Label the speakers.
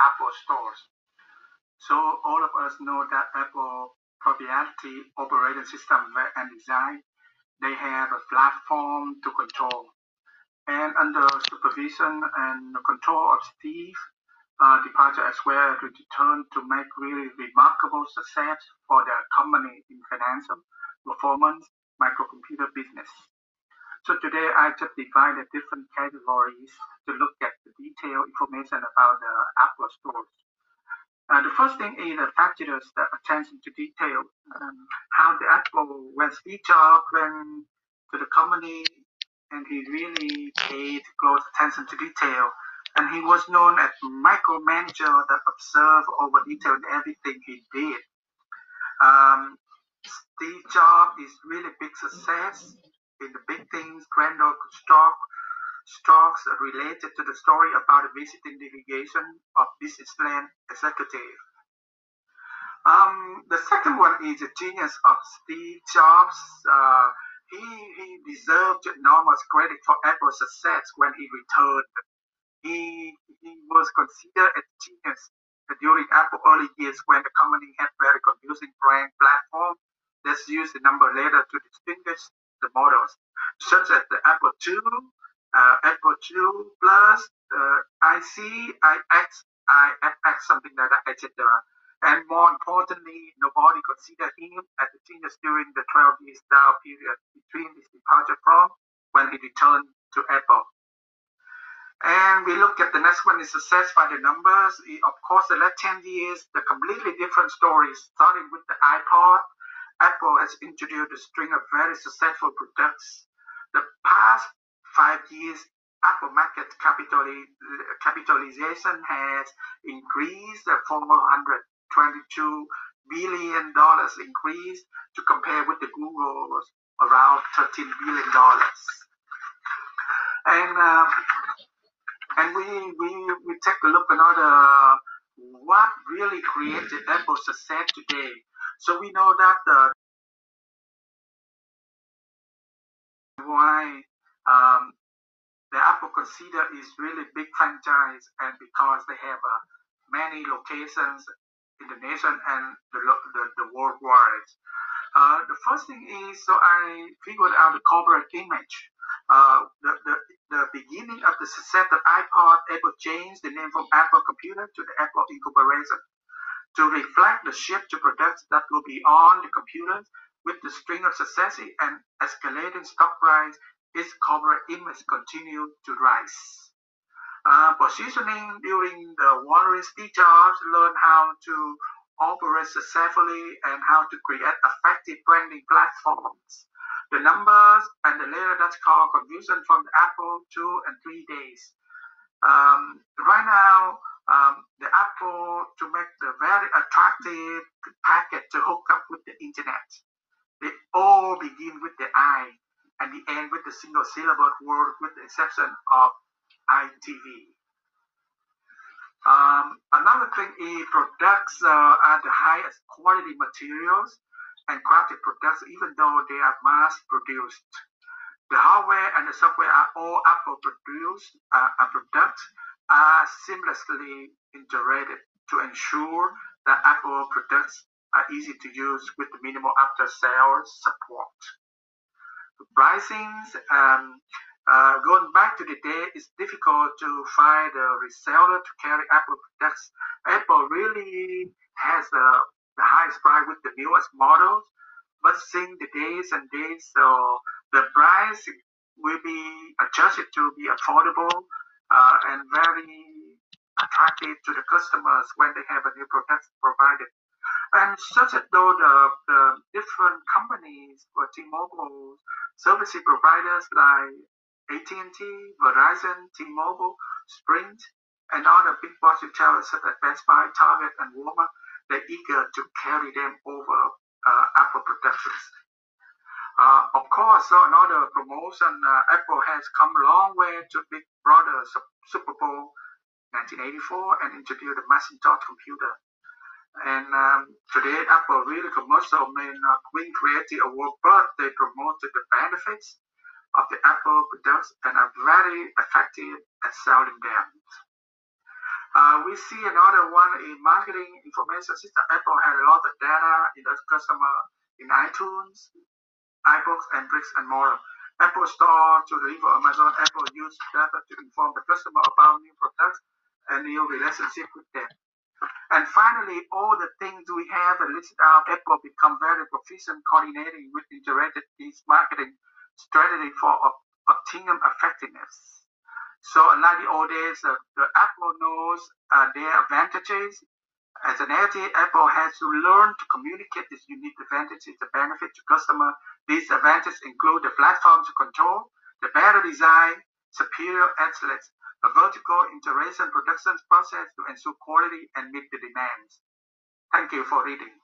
Speaker 1: Apple stores. So all of us know that Apple proprietary operating system and design, they have a platform to control. And under supervision and control of Steve, uh, departure as well to return to make really remarkable success for the company in financial performance microcomputer business. So today I just divided different categories to look at the detailed information about the Apple stores. Uh, the first thing is the factors the attention to detail. Um, how the Apple, when Steve Jobs went to the company and he really paid close attention to detail. And he was known as micromanager that observed over detail in everything he did. Um, Steve Jobs is really big success in the big things, Grandeur stock, stocks related to the story about the visiting delegation of Businessland executive. Um, the second one is the genius of Steve Jobs. Uh, he, he deserved enormous credit for Apple's success when he returned. He, he was considered a genius during Apple early years when the company had very confusing brand platform that's used the number later to distinguish the models, such as the Apple II, uh, Apple II Plus, uh, IC, IX, IFX, something like that, etc. And more importantly, nobody considered him as a genius during the 12 years down period between his departure from when he returned to Apple. And we look at the next one is success by the numbers. Of course, the last 10 years, the completely different stories, starting with the iPod. Apple has introduced a string of very successful products. The past five years, Apple market capitalization has increased from 122 billion dollars increase to compare with the Google's around 13 billion dollars. And uh, and we, we we take a look another what really created Apple's success today. So we know that the why um, the Apple consider is really big franchise and because they have uh, many locations in the nation and the, the, the worldwide. Uh, the first thing is, so I figured out the corporate image. Uh, the, the, the beginning of the success of iPod, Apple changed the name from Apple Computer to the Apple Incorporation to reflect the shift to products that go beyond the computers with the string of successive and escalating stock price its corporate image continued to rise. Uh, positioning during the Warren Steve Jobs learned how to operate successfully and how to create effective branding platforms. The numbers and the later that's called confusion from the Apple two and three days. Um, right now, um, the Apple to make the very attractive packet to hook up with the internet. All begin with the I and the end with a single syllable word with the exception of ITV. Um, another thing is products uh, are the highest quality materials and crafted products even though they are mass produced. The hardware and the software are all Apple produced uh, and products are seamlessly integrated to ensure that Apple products are easy to use with minimal after sales support pricings. Um, uh, going back to the day, it's difficult to find a reseller to carry Apple products. Apple really has the, the highest price with the newest models, but seeing the days and days, so the price will be adjusted to be affordable uh, and very attractive to the customers when they have a new product provided. And such as though the, the different companies or T-Mobile service providers like AT&T, Verizon, T-Mobile, Sprint, and other big box retailers such as Best Buy, Target, and Walmart, they're eager to carry them over uh, Apple productions. Uh, of course, so another promotion, uh, Apple has come a long way to Big Brother Super Bowl 1984 and introduced the Macintosh computer. And um, today, Apple really commercial may not win creative award, but they promoted the benefits of the Apple products and are very effective at selling them. Uh, we see another one in marketing information system. Apple had a lot of data in the customer in iTunes, iBooks, and bricks and mortar. Apple Store to deliver Amazon. Apple used data to inform the customer about new products and new relationship with them. And finally, all the things we have listed out, Apple become very proficient coordinating with integrated marketing strategy for optimum effectiveness. So unlike the old days, uh, the Apple knows uh, their advantages. As an LT, Apple has to learn to communicate these unique advantages, the benefit to customer. These advantages include the platform to control, the better design, superior excellence, a vertical integration production process to ensure quality and meet the demands. Thank you for reading.